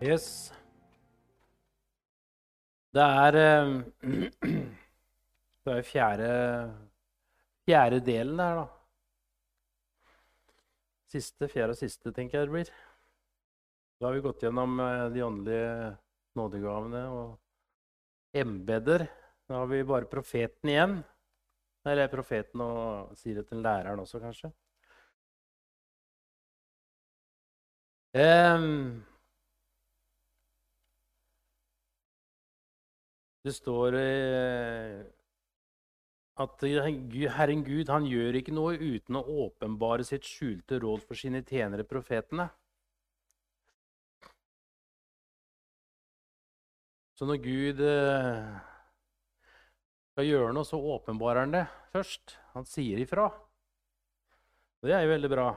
Yes. Det er eh, Det er fjerde, fjerde delen her, da. Siste, fjerde og siste, tenker jeg det blir. Da har vi gått gjennom eh, de åndelige nådegavene og embeder. Da har vi bare profeten igjen. Eller profeten og sier det til læreren også, kanskje. Um, Det står eh, at Herren Gud han gjør ikke noe uten å åpenbare sitt skjulte råd for sine tjenere, profetene. Så når Gud eh, skal gjøre noe, så åpenbarer han det først. Han sier ifra. Det er jo veldig bra.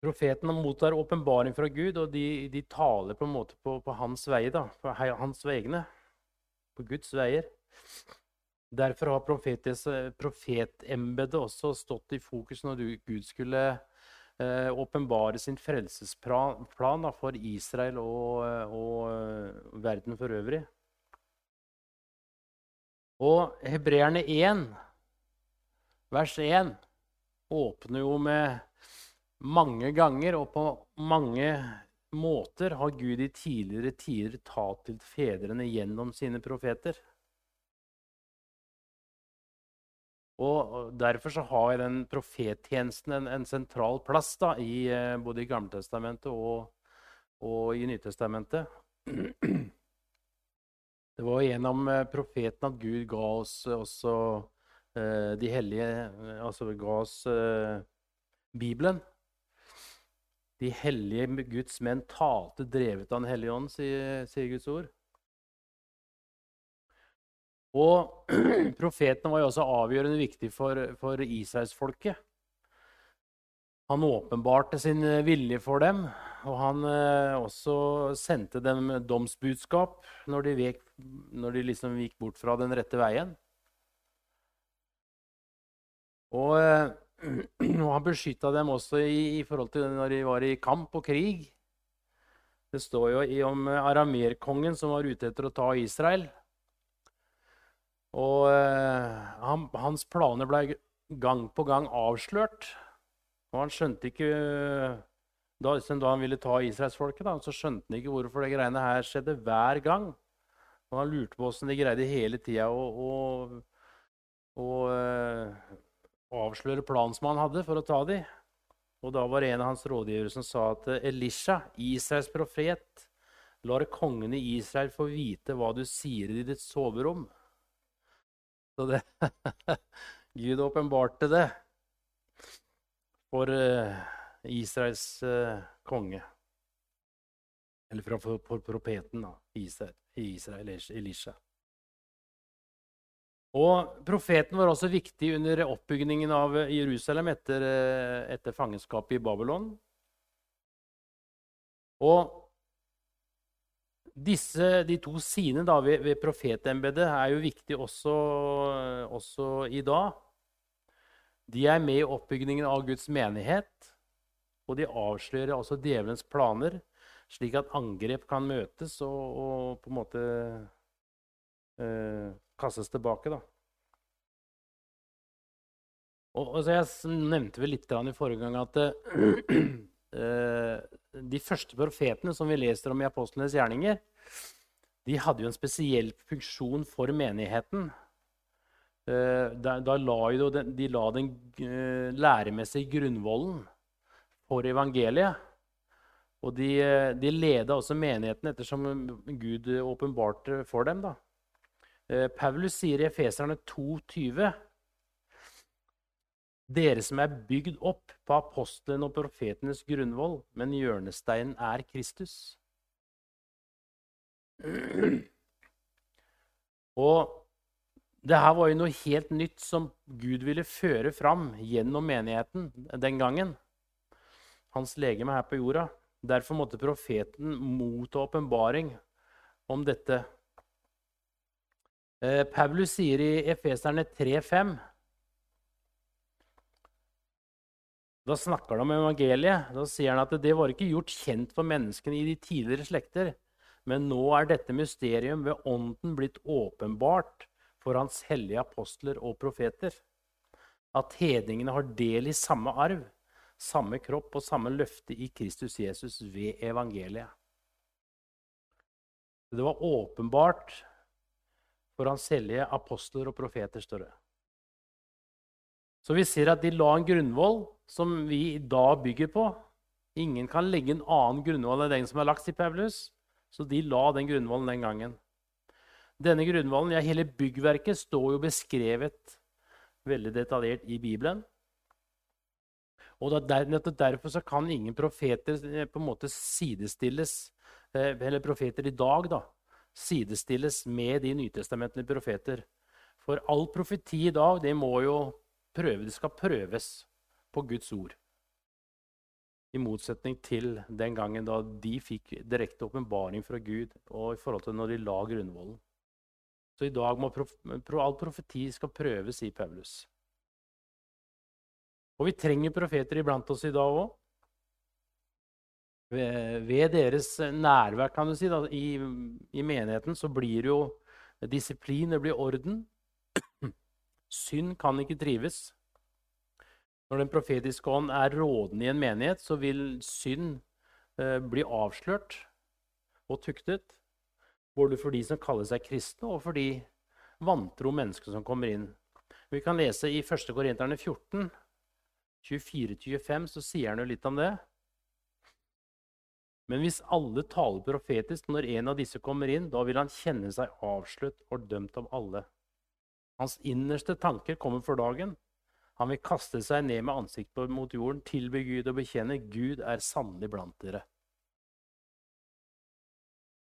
Profetene mottar åpenbaring fra Gud, og de, de, taler på en måte på, på hans veier. da, På hans vegne. På Guds veier. Derfor har profetembetet også stått i fokus når Gud skulle eh, åpenbare eh, sin frelsesplan da, for Israel og, og uh, verden for øvrig. Og Hebreerne 1, vers 1, åpner jo med mange ganger og på mange måter har Gud i tidligere tider talt til fedrene gjennom sine profeter. Og Derfor så har den profettjenesten en, en, sentral plass da, i, eh, både i Gammeltestamentet og, og i Nytestamentet. Det var gjennom eh, profeten at Gud ga oss også eh, de hellige Altså ga oss Bibelen. De hellige Guds menn talte drevet av Den hellige ånd, sier, sier Guds ord. Og profetene var jo også avgjørende viktig for, for israelsfolket. Han åpenbarte sin vilje for dem, og han eh, også sendte dem domsbudskap når de, vek, når de liksom gikk bort fra den rette veien. Og eh, Og han beskytta dem også i, i, forhold til når de var i kamp og krig. Det står jo i, om aramerkongen som var ute etter å ta Israel. Og eh, han, hans planer ble gang på gang avslørt. Og han skjønte ikke da, da han ville ta israelsfolket, så skjønte han ikke hvorfor det greiene her skjedde hver gang. Og han lurte på åssen de greide hele tida å, å eh, avsløre planen som han hadde for å ta dem. Og da var det en av hans rådgivere som sa at Elisha, Israels profet, lar kongen i Israel få vite hva du sier i ditt soverom. Så det Gud åpenbarte det for uh, Israels uh, konge. Eller for, for profeten da, Israel, Israel Elisha. Og Profeten var også viktig under oppbyggingen av Jerusalem etter, eh, etter fangenskapet i Babylon. Og disse, de to sidene da, ved, ved profetembetet er jo viktige også, også, i dag. De er med i oppbyggingen av Guds menighet, og de avslører også djevelens planer, slik at angrep kan møtes og, og på en måte eh, kastes tilbake. da. Og, og Jeg nevnte vel litt i forrige gang at uh, de første profetene som vi leser om i apostlenes gjerninger, de hadde jo en spesiell funksjon for menigheten. Uh, da, da la jo de, la den læremessige grunnvollen for evangeliet. Og de, de leda også menigheten ettersom Gud åpenbarte for dem. da. Eh, Paulus sier i Efeserne 2,20.: Dere som er bygd opp på apostelen og profetenes grunnvoll, men hjørnesteinen er Kristus. Og det her var jo noe helt nytt som Gud ville føre fram gjennom menigheten den gangen. Hans legeme her på jorda. Derfor måtte profeten motta åpenbaring om dette Paulus sier i Efeserne 3,5 Da snakker han om evangeliet. Da sier han at det var ikke gjort kjent for menneskene i de tidligere slekter. Men nå er dette mysterium ved Ånden blitt åpenbart for hans hellige apostler og profeter. At hedningene har del i samme arv, samme kropp og samme løfte i Kristus Jesus ved evangeliet. Det var åpenbart for hans hellige apostler og profeter, står det. Så vi ser at de la en grunnvoll som vi i dag bygger på. Ingen kan legge en annen grunnvoll enn den som er lagt i Paulus. Så de la den grunnvollen den gangen. Denne grunnvollen, ja, Hele byggverket står jo beskrevet veldig detaljert i Bibelen. Og nettopp Derfor så kan ingen profeter eh, på en måte sidestilles, eh, eller profeter i dag, da, sidestilles med de nytestamentlige profeter. For all profeti i dag det må jo prøve, det skal prøves på Guds ord. I motsetning til den gangen da de fikk direkte åpenbaring fra Gud og i forhold til når de la grunnvollen. Så i dag må prof all profeti skal prøves i Paulus. Og vi trenger profeter iblant oss i dag òg. Ved, deres nærvær kan du si, da, i, i, menigheten så blir jo disiplin, det blir orden. Synd kan ikke trives. Når Den profetiske ånd er rådende i en menighet, så vil synd eh, bli avslørt og tuktet. Både for de som kaller seg kristne, og for de vantro mennesker som kommer inn. Vi kan lese i 1. Korinterne 14, 24-25, så sier han jo litt om det. Men hvis alle taler profetisk når en av disse kommer inn, da vil han kjenne seg avslørt og dømt av alle. Hans innerste tanker kommer for dagen. Han vil kaste seg ned med ansiktet mot jorden, tilby Gud og bekjenne Gud er sannelig blant dere.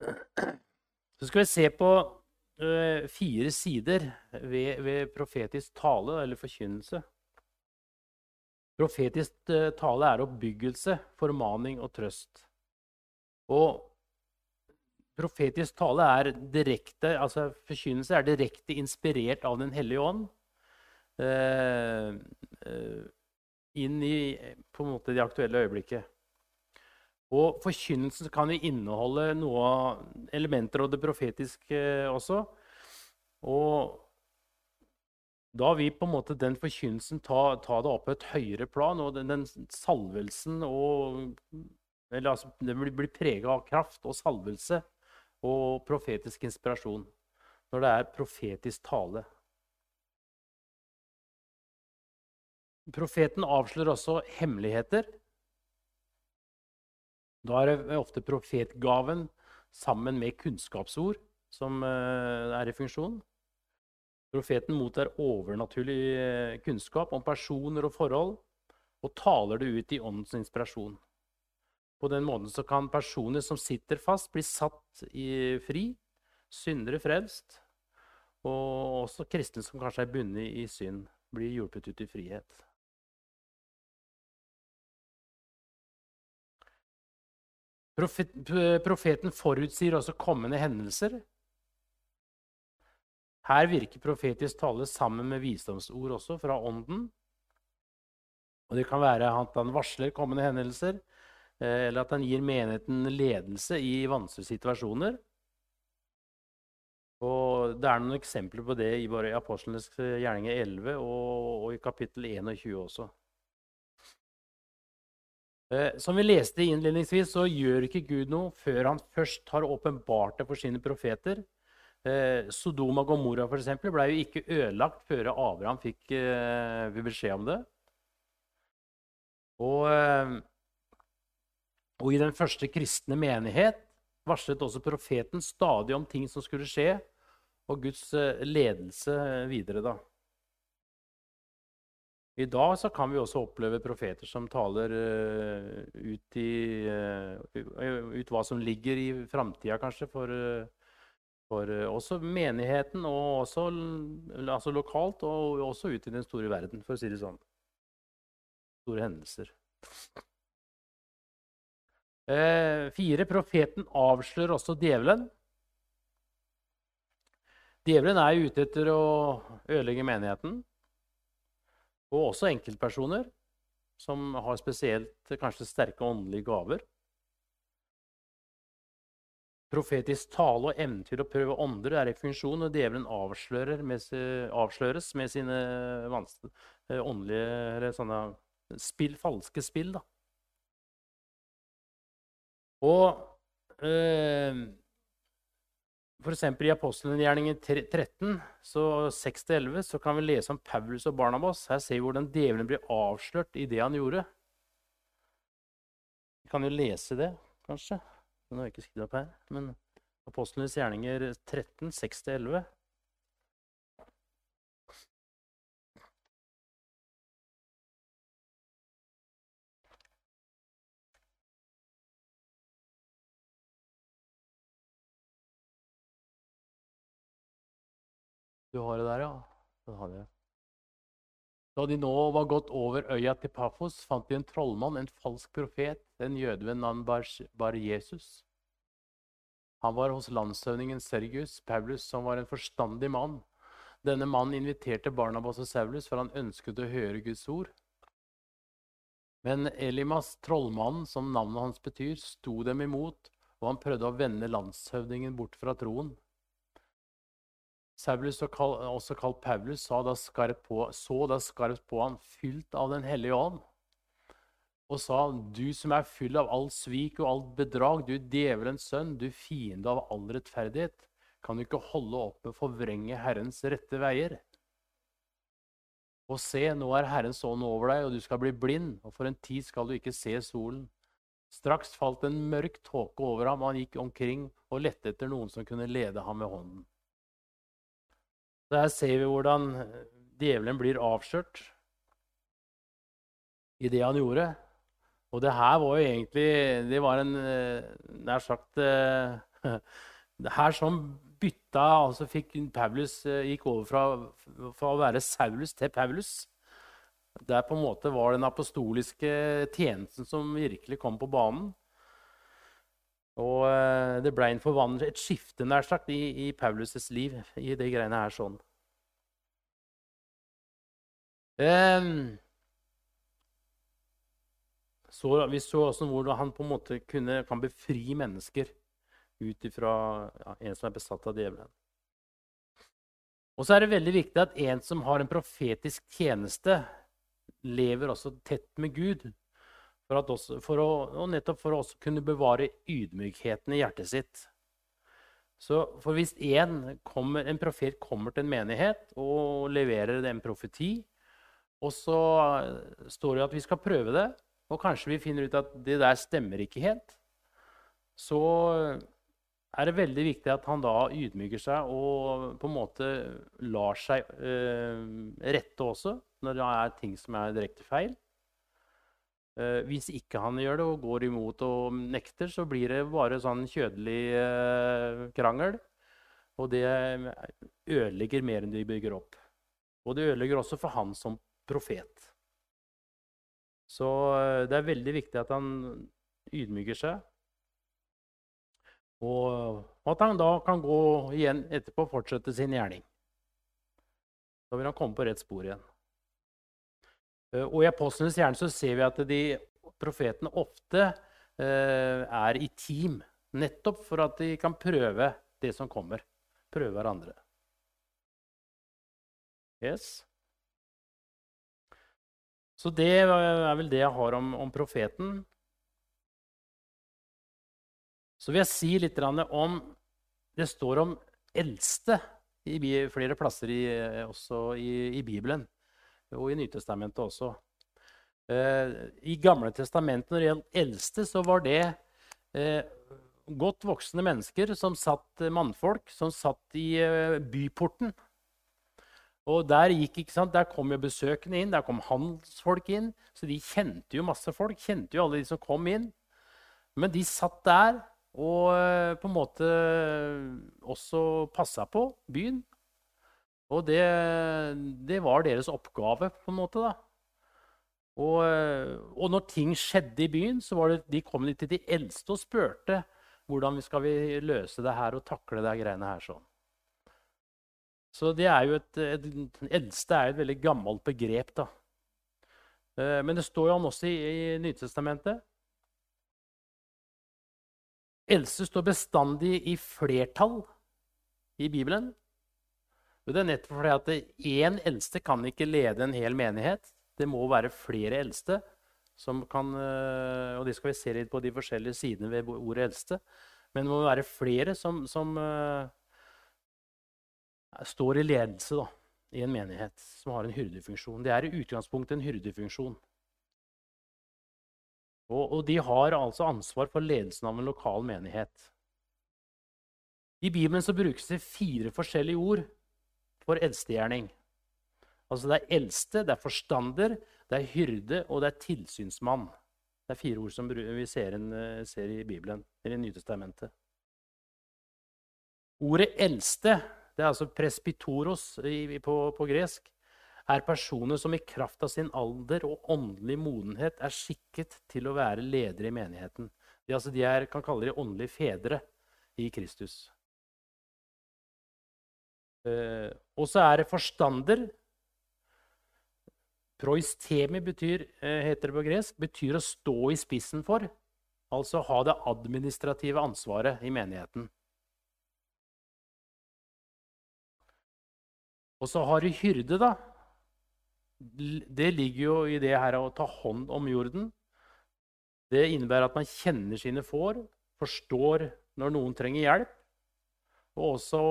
Så skal vi se på uh, fire sider ved, ved, profetisk tale eller forkynnelse. Profetisk uh, tale er oppbyggelse, formaning og trøst. Og profetisk tale er direkte, altså forkynnelse er direkte inspirert av Den hellige ånd Eh, eh, inn i på en måte det aktuelle øyeblikket. Og Forkynnelsen kan jo inneholde noe elementer av det profetiske også. Og da vil på en måte den forkynnelsen ta, ta, det opp på et høyere plan. Og den, den salvelsen og eller altså, Den blir, blir prega av kraft og salvelse og profetisk inspirasjon når det er profetisk tale. Profeten avslører også hemmeligheter. Da er det ofte profetgaven sammen med kunnskapsord som eh, er i funksjon. Profeten mottar overnaturlig eh, kunnskap om personer og forhold og taler det ut i åndens inspirasjon. På den måten så kan personer som sitter fast, bli satt i fri, syndere frelst, og også kristne som kanskje er bundet i synd, blir hjulpet ut i frihet. Profeten forutsier også kommende hendelser. Her virker profetisk tale sammen med visdomsord også fra Ånden. Og Det kan være at han varsler kommende hendelser, eh, eller at han gir menigheten ledelse i vanskelige situasjoner. Og Det er noen eksempler på det i bare Apostlenes gjerninger 11 og, og i kapittel 21 også. Eh, som vi leste innledningsvis, så gjør ikke Gud noe før han først har åpenbart det for sine profeter. Eh, Sodoma og Gomorra for eksempel, ble jo ikke ødelagt før Abraham fikk eh, beskjed om det. Og, og, i den første kristne menighet varslet også profeten stadig om ting som skulle skje, og Guds ledelse videre. da. I dag så kan vi også oppleve profeter som taler uh, ut, i, uh, ut hva som ligger i framtida, kanskje, for, for også menigheten, og også altså lokalt, og også ut i den store verden, for å si det sånn. Store hendelser. Fire. Profeten avslører også djevelen. Djevelen er ute etter å ødelegge menigheten og også enkeltpersoner. som har spesielt kanskje sterke åndelige gaver. Profetisk tale og evne til å prøve ånder er i funksjon når djevelen med, avsløres med sine eh, åndelige sånne spill, falske spill. Da. Og eh, F.eks. i apostelgjerningen 13, så 6-11, så kan vi lese om Paulus og Barnabas. Her ser vi hvordan djevelen blir avslørt i det han gjorde. Vi kan jo lese det, kanskje. Den har jeg ikke skrevet opp her. Men Apostlenes gjerninger 13, 6-11. Du har det der, ja? Den har jeg. Da de nå var gått over øya til Pafos, fant de en trollmann, en falsk profet, en jøde ved navn Bar, Jesus. Han var hos landshøvdingen Sergius Paulus, som var en forstandig mann. Denne mannen inviterte Barnabas og Saulus, for han ønsket å høre Guds ord. Men Elimas, trollmannen, som navnet hans betyr, sto dem imot, og han prøvde å vende landshøvdingen bort fra troen. Saulus, også kalt Paulus, så da skarpt på, han, fylt av Den hellige ånd, og sa, Du som er full av all svik og alt bedrag, du djevelens sønn, du fiende av all rettferdighet, kan du ikke holde opp med å forvrenge Herrens rette veier? Og se, nå er Herrens ånd over deg, og du skal bli blind, og for en tid skal du ikke se solen. Straks falt en mørk tåke over ham, og han gikk omkring og lette etter noen som kunne lede ham med hånden. Her ser vi hvordan djevelen blir avslørt i det han gjorde. Og det her var jo egentlig Det var en eh, nær sagt det eh, Her som bytta altså fikk Paulus eh, gikk over fra, fra, å være Saulus til Paulus. Der på en måte var den apostoliske tjenesten som virkelig kom på banen. Og eh, det ble en forvandling, et skifte nær sagt, i, i Paulus' liv i de greiene her sånn. Så, vi så også hvordan han på en måte kunne, kan befri mennesker ut ifra ja, en som er besatt av djevelen. Og så er det veldig viktig at en som har en profetisk tjeneste, lever også tett med Gud. For, også, for å, og nettopp for å også kunne bevare ydmykheten i hjertet sitt. Så for hvis en, kommer, en profet kommer til en menighet og leverer en profeti, og så står det at vi skal prøve det, og kanskje vi finner ut at det der stemmer ikke helt, så er det veldig viktig at han da ydmyker seg og på en måte lar seg øh, rette også når det er ting som er direkte feil. Uh, hvis ikke han gjør det og går imot og nekter, så blir det bare sånn kjødelig uh, krangel. Og det ødelegger mer enn de bygger opp. Og det ødelegger også for han som profet. Så det er veldig viktig at han ydmyker seg. Og at han da kan gå igjen etterpå og fortsette sin gjerning. Da vil han komme på rett spor igjen. Eh, og I apostlenes hjerne så ser vi at de profetene ofte eh, er i team. Nettopp for at de kan prøve det som kommer. Prøve hverandre. Yes. Så det er vel det jeg har om, om profeten. Så vil jeg si litt om Det står om eldste i flere plasser i, også i, i Bibelen og i Nytestamentet også. Eh, I Gamle testamentet, når det gjelder eldste, så var det eh, godt voksne mennesker som satt eh, mannfolk som satt i byporten. Og der, gikk, der kom jo besøkende inn, der kom handelsfolk inn. Så de kjente jo masse folk. Kjente jo alle de som kom inn. Men de satt der og på en måte også passa på byen. Og det, det, var deres oppgave, på en måte. da. Og, og, når ting skjedde i byen, så var det, de kom de til de eldste og spurte hvordan vi skal vi løse det her og takle de greiene her sånn. Så det er jo et, et, Eldste er et veldig gammelt begrep. da. Eh, men det står jo om også i, i Nytestamentet. Eldste står bestandig i flertall i Bibelen. Det er nettopp fordi at én eldste kan ikke lede en hel menighet. Det må være flere eldste. Som kan, eh, og det skal vi se litt på de forskjellige sidene ved ordet eldste. Men det må være flere som, som uh, står i ledelse da, i en menighet, som har en hyrdefunksjon. Det er i utgangspunktet en hyrdefunksjon. Og, og, de har altså ansvar for ledelsen av en lokal menighet. I Bibelen så brukes det fire forskjellige ord for eldstegjerning. Altså det er eldste, det er forstander, det er hyrde, og det er tilsynsmann. Det er fire ord som vi ser, en, eh, ser i Bibelen, eller i Nytestamentet. Ordet eldste, det er altså presbytoros på, på gresk, er personer som i kraft av sin alder og åndelig modenhet er skikket til å være ledere i menigheten. De, altså, de er, kan kalle de åndelige fedre i Kristus. Og så er det forstander. Proistemi betyr, eh, heter det på gresk, betyr å stå i spissen for. Altså ha det administrative ansvaret i menigheten. Og så har du hyrde, da det ligger jo i det her å ta hånd om jorden. Det innebærer at man kjenner sine får, forstår når noen trenger hjelp, og også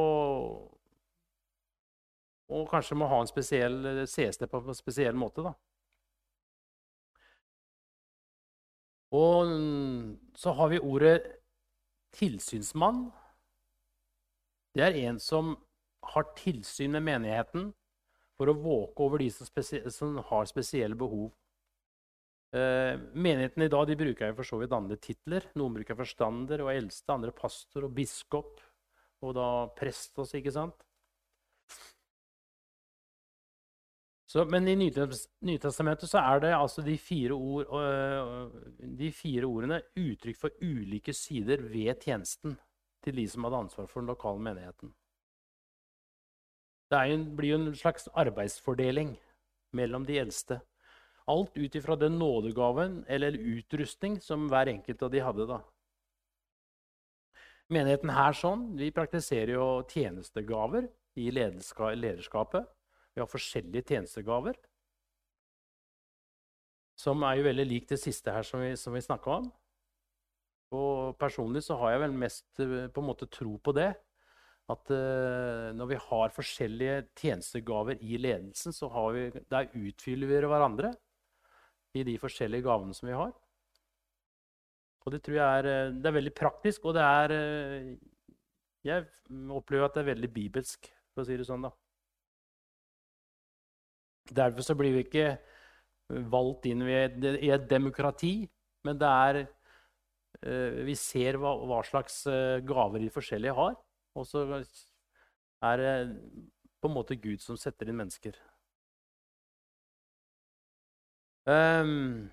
Og kanskje må ha en spesiell ses det på en spesiell måte, da. Og så har vi ordet tilsynsmann. Det er en som har tilsyn med menigheten for å våke over de som, som har spesielle behov. Eh, menigheten i dag bruker for så vidt andre titler. Noen bruker forstander og eldste, andre pastor og biskop. Og da prest også, ikke sant? Så, men i Nytestamentet så er det altså de fire, ord, de fire ordene uttrykk for ulike sider ved tjenesten til de som hadde ansvar for den lokale menigheten. Det en, blir jo en slags arbeidsfordeling mellom de eldste. Alt ut ifra den nådegaven eller utrustning som hver enkelt av de hadde. da. Menigheten her sånn, vi praktiserer jo tjenestegaver i lederskapet. Vi har forskjellige tjenestegaver. Som er jo veldig lik det siste her som vi, som vi snakka om. Og personlig så har jeg vel mest eh, på en måte tro på det at uh, når vi har forskjellige tjenestegaver i ledelsen, så vi, der utfyller vi hverandre i de forskjellige gavene som vi har. Og det tror jeg er, eh, det er veldig praktisk, og det er Jeg opplever at det er veldig bibelsk, for å si det sånn. da. Derfor så blir vi ikke valgt inn i et demokrati, men det er uh, Vi ser hva, hva slags gaver de forskjellige har. Og så er det på en måte Gud som setter inn mennesker. Um,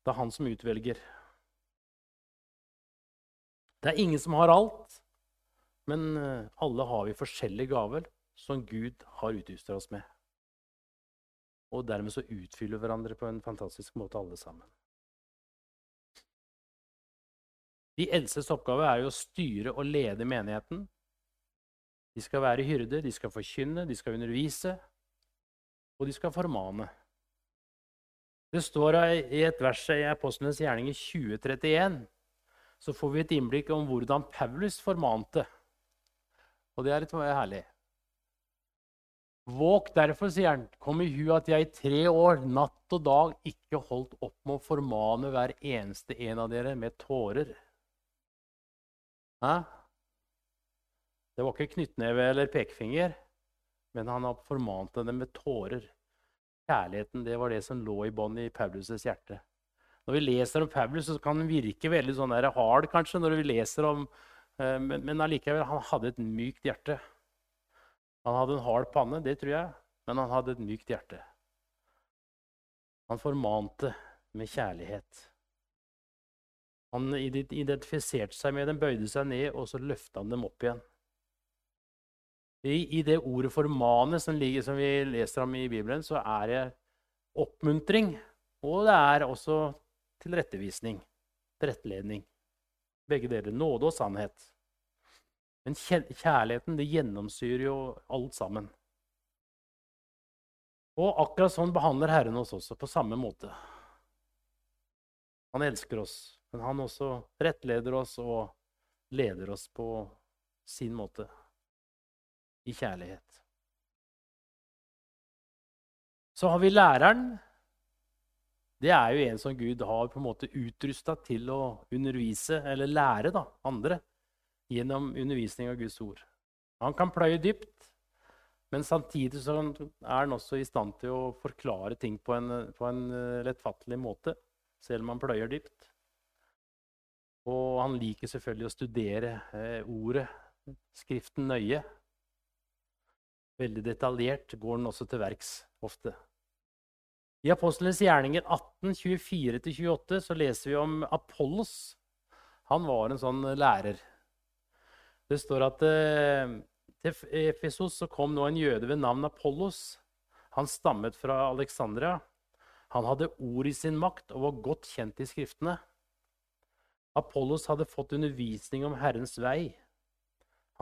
det er han som utvelger. Det er ingen som har alt, men eh, alle har vi forskjellige gaver som Gud har utstyrt oss med. Og dermed så utfyller hverandre på en fantastisk måte, alle sammen. De eldstes oppgave er jo å styre og lede menigheten de skal være hyrde, de skal forkynne, de skal undervise, og de skal formane. Det står i et vers i Apostlenes gjerning i 2031 så får vi et innblikk om hvordan Paulus formante. Og det er litt herlig. Våg derfor, sier han, kom i hu at jeg i tre år, natt og dag, ikke holdt opp med å formane hver eneste en av dere med tårer. Hæ? Det var ikke knyttneve eller pekefinger, men han har formant dem med tårer. Kjærligheten det var det som lå i bånn i Paulus' hjerte. Når vi leser om Paulus, så kan han virke veldig sånn hard, kanskje, når vi leser om, eh, men allikevel, han hadde et mykt hjerte. Han hadde en hard panne, det tror jeg, men han hadde et mykt hjerte. Han formante med kjærlighet. Han identifiserte seg med dem, bøyde seg ned, og så løfta han dem opp igjen. I, I, det ordet 'formane' som, ligger, som vi leser om i Bibelen, så er det oppmuntring Og det er også tilrettevisning, tilretteledning. Begge deler. Nåde og sannhet. Men kjærligheten det gjennomsyrer jo alt sammen. Og akkurat sånn behandler Herren oss også, på samme måte. Han elsker oss, men han også rettleder oss og leder oss på sin måte. I kjærlighet. Så har vi læreren. Det er jo en som Gud har på en måte utrusta til å undervise, eller lære da, andre gjennom undervisning av Guds ord. Han kan pløye dypt, men samtidig er han også i stand til å forklare ting på en, på en eh, lettfattelig måte, selv om han pløyer dypt. Og han liker selvfølgelig å studere eh, ordet, Skriften, nøye. Veldig detaljert går han også til verks ofte. I Apostlenes gjerninger 18, 24-28 så leser vi om Apollos. Han var en sånn lærer. Det står at eh, til Efesos så kom nå en jøde ved navn Apollos. Han stammet fra Alexandria. Han hadde ord i sin makt og var godt kjent i Skriftene. Apollos hadde fått undervisning om Herrens vei.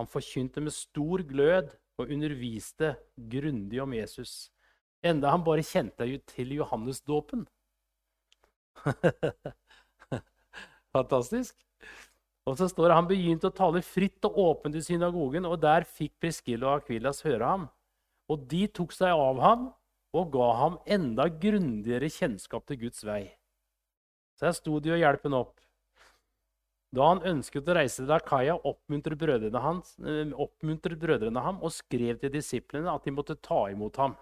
Han forkynte med stor glød og underviste grundig om Jesus, enda han bare kjente til Johannesdåpen. Fantastisk. Og så står det Han begynte å tale fritt og åpent i synagogen, og der fikk Priskilla og Akvilas høre ham. Og de tok seg av ham og ga ham enda grundigere kjennskap til Guds vei. Så her sto de og hjalp ham opp. Da han ønsket å reise til Akaya, oppmuntret brødrene, hans, eh, oppmuntret brødrene ham og skrev til disiplene at de måtte ta imot ham.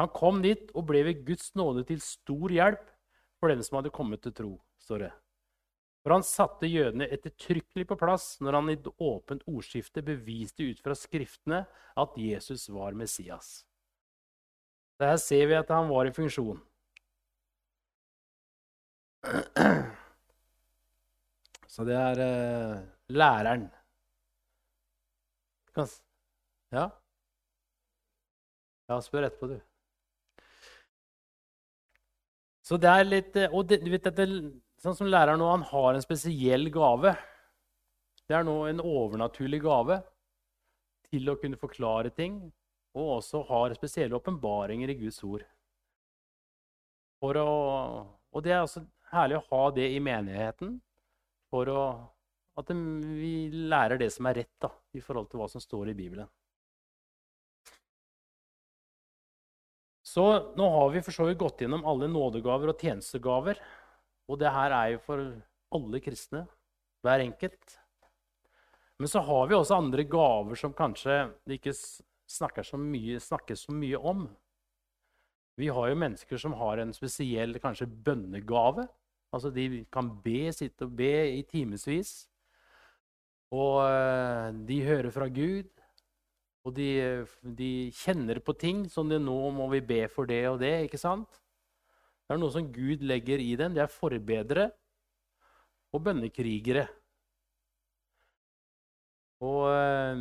Han kom dit og ble ved Guds nåde til stor hjelp for dem som hadde kommet til tro. står det. For han satte jødene ettertrykkelig på plass når han i åpent ordskifte beviste ut fra Skriftene at Jesus var Messias. Så her ser vi at han var i funksjon. Så det er uh, læreren. Ja? Ja, spør etterpå, du. Så det er litt eh, Og det, du vet, dette Sånn som læreren nå, han har en spesiell gave. Det er nå en overnaturlig gave til å kunne forklare ting, og også har spesielle åpenbaringer i Guds ord. Å, og det er altså herlig å ha det i menigheten for å, at vi lærer det som er rett da, i forhold til hva som står i Bibelen. Så nå har vi for så vidt gått gjennom alle nådegaver og tjenestegaver. Og det her er jo for alle kristne, hver enkelt. Men så har vi også andre gaver som kanskje det ikke snakker så mye, snakkes så mye om. Vi har jo mennesker som har en spesiell kanskje bønnegave. Altså De kan be, sitte og be i timevis. Og eh, de hører fra Gud. Og de, de kjenner på ting som de nå må vi be for det og det. ikke sant? Det er noe som Gud legger i dem. Det er forbedere og bønnekrigere. Og øh,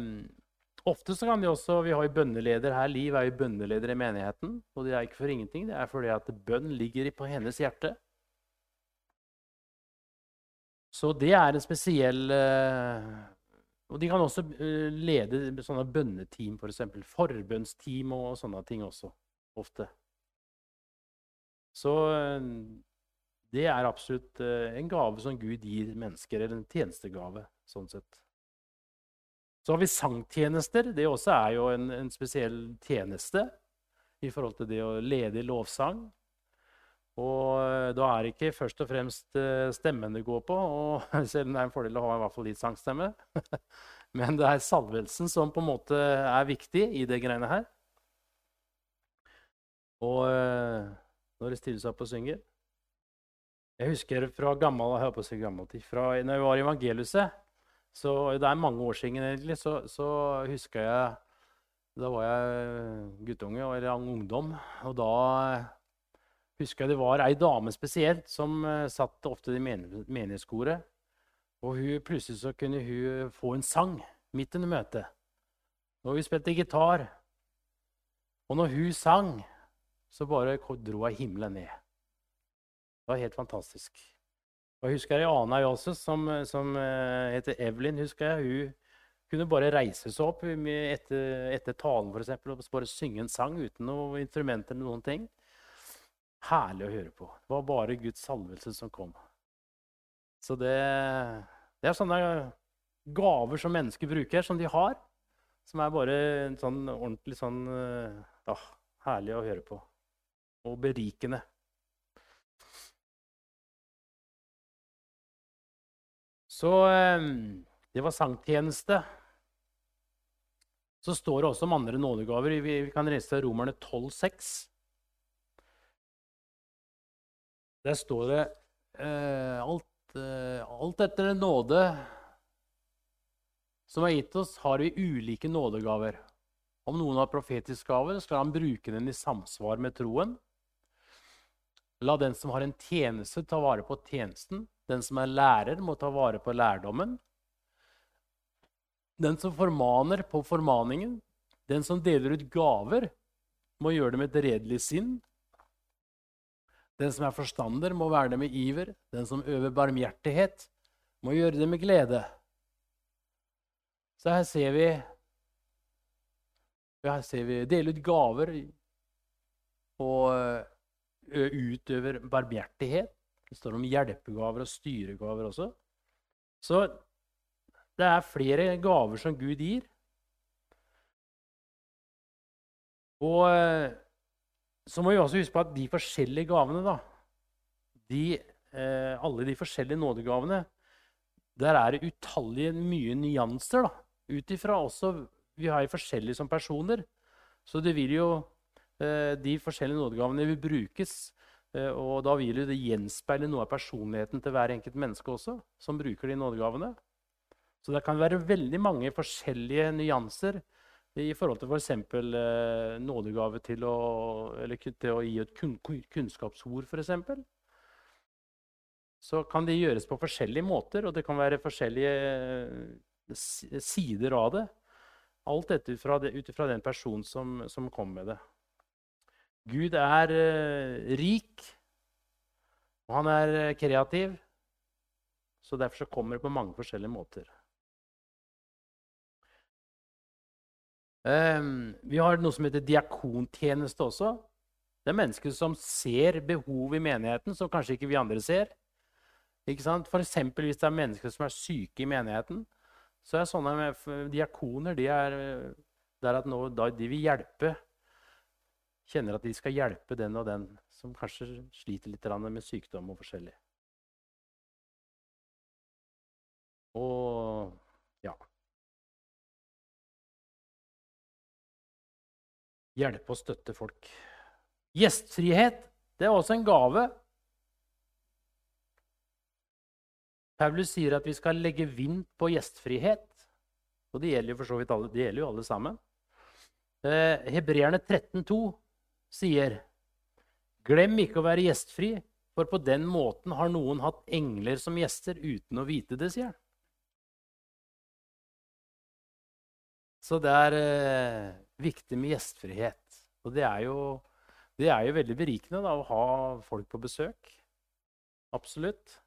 Ofte så kan de også, Vi har jo bønneleder her. Liv er jo bønneleder i menigheten. Og det er ikke for ingenting. Det er fordi at bønn ligger på hennes hjerte. Så det er en spesiell øh, Og de kan også eh, lede sånne bønneteam, f.eks. For. Forbønnsteam og sånne ting også. Ofte. Så eh, det er absolutt eh, en gave som Gud gir mennesker, eller en tjenestegave. sånn sett. Så har vi sangtjenester. Det også er jo en, en spesiell tjeneste i forhold til det å lede i lovsang. Og eh, da er det ikke først og fremst stemmen det går på, og selv om det er en fordel å ha i hvert fall litt sangstemme. Men det er salvelsen som på en måte er viktig i det greiene her. Og når de stiller seg opp og synger. Jeg husker fra gammel, jeg på å si tid, fra når jeg var i Evangeliet, så Det er mange år siden, egentlig. Så, så husker jeg Da var jeg guttunge eller ungdom. Og da husker jeg det var ei dame spesielt som uh, satt ofte i men menighetskoret. Og hun, plutselig så kunne hun få en sang midt under møtet. Og hun spilte gitar. Og når hun sang, så bare dro jeg himmelen ned. Det var helt fantastisk. Og jeg husker ei anna ei også, som, som uh, heter Evelyn. husker jeg. Hun kunne bare reise seg opp etter, etter talen for eksempel, og bare synge en sang uten noe instrument eller noen ting. Herlig å høre på. Det var bare Guds salvelse som kom. Så det, det er sånne gaver som mennesker bruker, som de har, som er bare en sånn ordentlig sånn Ja, Herlig å høre på. Og berikende. Så um, det var sangtjeneste. Så står det også om andre nådegaver. Vi, kan kan til Romerne 12,6. Der står det eh, alt, eh, alt etter den nåde som er gitt oss, har vi ulike nådegaver. Om noen har profetisk gave, skal han bruke den i samsvar med troen. La den som har en tjeneste, ta vare på tjenesten. Den som er lærer, må ta vare på lærdommen. Den som formaner på formaningen, den som deler ut gaver, må gjøre det med et redelig sinn. Den som er forstander, må være det med iver. Den som øver barmhjertighet, må gjøre det med glede. Så her ser vi Her ser vi dele ut gaver og utøver barmhjertighet. Det står om hjelpegaver og styregaver også. Så det er flere gaver som Gud gir. Og så må vi også huske på at de forskjellige gavene, da de, Alle de forskjellige nådegavene Der er det utallige mye nyanser. da, Ut ifra også Vi har forskjellige som personer. Så det vil jo De forskjellige nådegavene vil brukes. Eh, og da vil det gjenspeile noe av personligheten til hver enkelt menneske også, som bruker de nådegavene. Så det kan være veldig mange forskjellige nyanser i forhold til f.eks. For eh, nådegave til å, til å, gi et kun, kunnskapsord, f.eks. Så kan det gjøres på forskjellige måter, og det kan være forskjellige eh, sider av det. Alt dette ut ifra den personen som, som kom med det. Gud er eh, rik, og han er eh, kreativ. Så derfor så kommer det på mange forskjellige måter. Um, vi har noe som heter diakontjeneste også. Det er mennesker som ser behov i menigheten som kanskje ikke vi andre ser. Ikke sant? For hvis det er mennesker som er syke i menigheten, så er sånne diakoner de er, det er at nå, de vil hjelpe Kjenner at de skal hjelpe den og den som kanskje sliter litt med sykdom og forskjellig. Og ja hjelpe og støtte folk. Gjestfrihet det er også en gave. Paulus sier at vi skal legge vind på gjestfrihet. Og det gjelder jo for så vidt alle, det gjelder jo alle sammen. Eh, Hebreerne 13,2 sier Glem ikke å være gjestfri, for på den måten har noen hatt engler som gjester uten å vite det, sier han. Så det er eh, viktig med gjestfrihet. Og det er jo, det er jo veldig berikende da, å ha folk på besøk. Absolutt.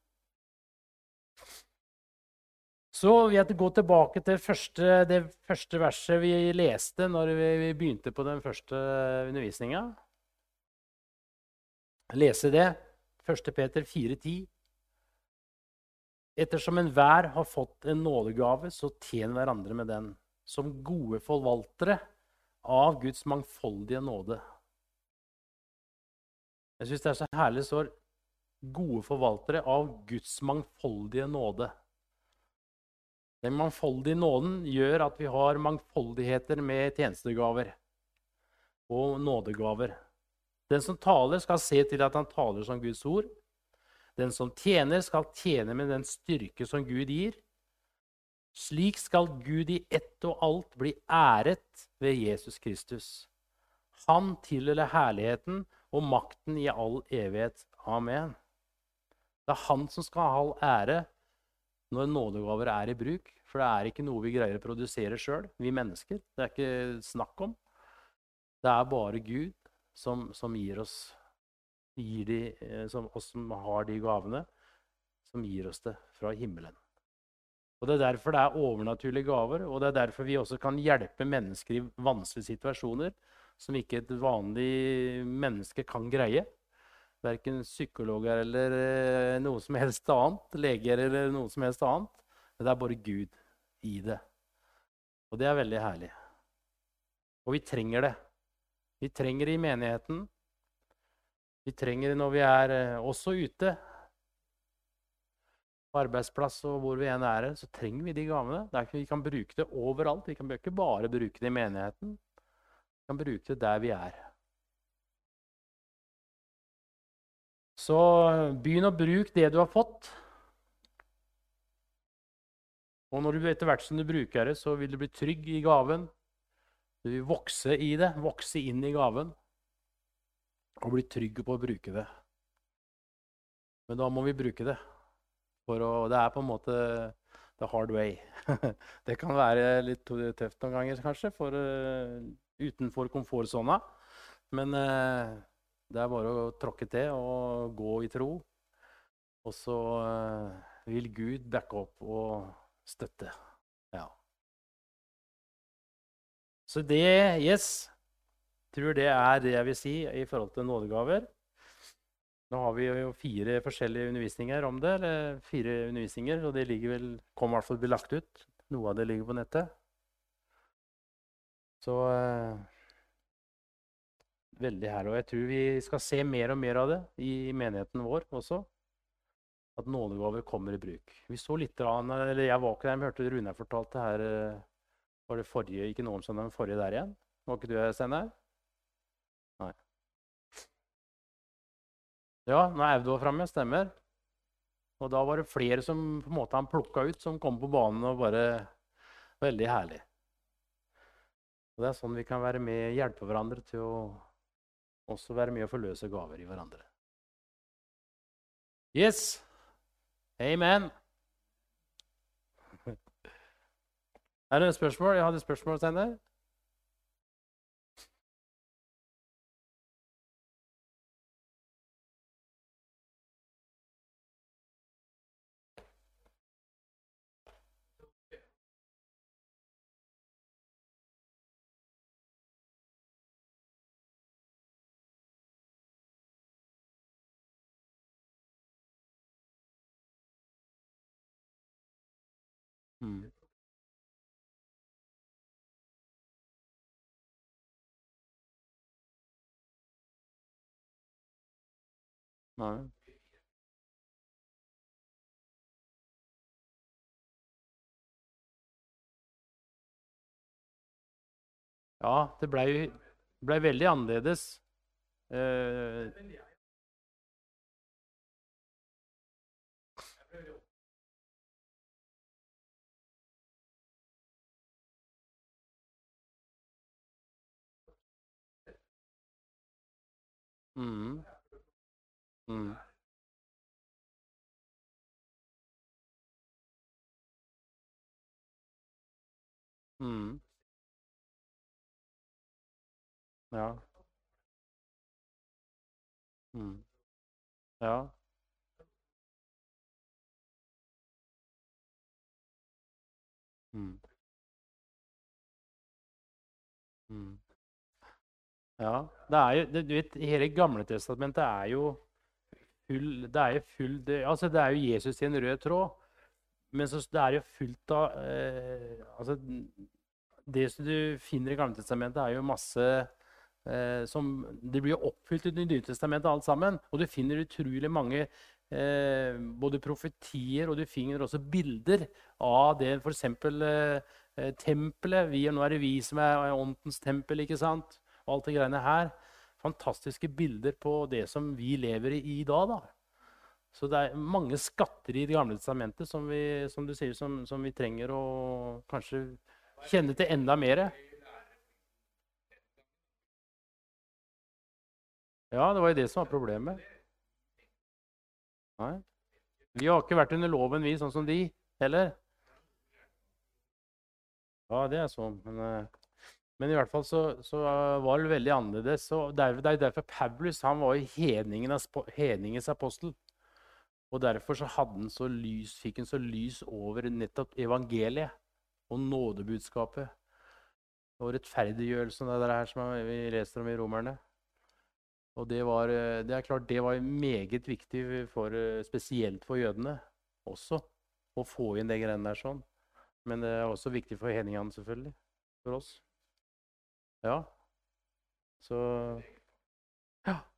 Så vil jeg gå tilbake til første, det første verset vi leste når vi, begynte på den første undervisninga. Lese det. 1. Peter 4,10. Ettersom enhver har fått en nådegave, så tjen hverandre med den. Som gode forvaltere av Guds mangfoldige nåde. Jeg syns det er så herlig sår. 'gode forvaltere av Guds mangfoldige nåde'. Den mangfoldige nåden gjør at vi har mangfoldigheter med tjenestegaver og nådegaver. Den som taler, skal se til at han taler som Guds ord. Den som tjener, skal tjene med den styrke som Gud gir. Slik skal Gud i ett og alt bli æret ved Jesus Kristus. Han tilhører herligheten og makten i all evighet. Amen. Det er han som skal ha all ære når nådegaver er i bruk. For det er ikke noe vi greier å produsere sjøl, vi mennesker. Det er ikke snakk om. Det er bare Gud som, som gir oss gir de, eh, som, oss som har de gavene, som gir oss det fra himmelen. Og Det er derfor det er overnaturlige gaver, og det er derfor vi også kan hjelpe mennesker i vanskelige situasjoner som ikke et vanlig menneske kan greie. Verken psykologer eller eh, noe som helst annet, leger eller noe som helst annet. Men det er bare Gud i det. Og det er veldig herlig. Og vi trenger det. Vi trenger det i menigheten. Vi trenger det når vi er eh, også ute. På arbeidsplass og hvor vi enn er, så trenger vi de gavene. vi kan bruke det overalt. Vi kan ikke bare bruke det i menigheten. Vi kan bruke det der vi er. Så begynn å bruke det du har fått. Og når du etter hvert som du bruker det, så vil du bli trygg i gaven. Du vil vokse i det, vokse inn i gaven. Og bli trygg på å bruke det. Men da må vi bruke det. For å, det er på en måte the hard way. det kan være litt tøft noen ganger, kanskje, for, uh, utenfor komfortsona. Men uh, det er bare å tråkke til og gå i tro. Og så uh, vil Gud backe opp og støtte. Ja. Så det Yes. Tror det er det jeg vil si i forhold til nådegaver. Nå har vi jo fire forskjellige undervisninger om det. eller fire undervisninger, og det ligger vel, kommer i hvert fall til å bli lagt ut. Noe av det ligger på nettet. Så uh, veldig herlig. Og jeg tror vi skal se mer og mer av det i menigheten vår også. At nådegaver kommer i bruk. Vi så litt, eller Jeg var ikke der, men hørte Rune fortalte her eh, Var det forrige, ikke noen søndag, men forrige der igjen? Var ikke du her, Steinar? Nei. Ja, når Audo var framme, stemmer. Og da var det flere som på en måte han plukka ut, som kom på banen. og bare Veldig herlig. Og Det er sånn vi kan være med hjelpe hverandre til å også være med å forløse gaver i hverandre. Yes. Amen. Er det noen spørsmål? Jeg hadde spørsmål, Steinar. Nei. Ja, det blei ble veldig annerledes. Eh, Mm. Mm. Mm. Ja. Mm. Ja. Mm. Mm. Ja. Det er jo, du vet, Hele Gamle testamentet er jo full Det er jo full det, altså det er jo Jesus i en rød tråd. Men så, det er jo fullt av eh, altså, Det som du finner i Gamle testamentet, er jo masse eh, som Det blir jo oppfylt i Det nye testamentet, alt sammen. Og du finner utrolig mange eh, både profetier, og du finner også bilder av det f.eks. Eh, tempelet. Vi, nå er det vi som er åndens tempel. ikke sant? og alt det greiene her. Fantastiske bilder på det som vi lever i i dag. da. Så det er mange skatter i Det gamle testamentet som vi, som sier, som, som vi trenger å kanskje kjenne til enda mer. Ja, det var jo det som var problemet. Nei. Vi har ikke vært under loven, vi, sånn som de heller. Ja, det er sånn. Men uh, Men i hvert fall så, så var det veldig annerledes. Det er derfor Paulus han var hedningenes, hedningens apostel. Og derfor så han så lys, fikk han så lys over nettopp evangeliet og nådebudskapet. Og rettferdiggjørelsen det her som vi leser om i Romerne. Og det, var, det er klart det var meget viktig, for, spesielt for jødene også, å få inn de greiene der sånn. Men det er også viktig for hedningene, selvfølgelig. For oss. Ja. Så Ja.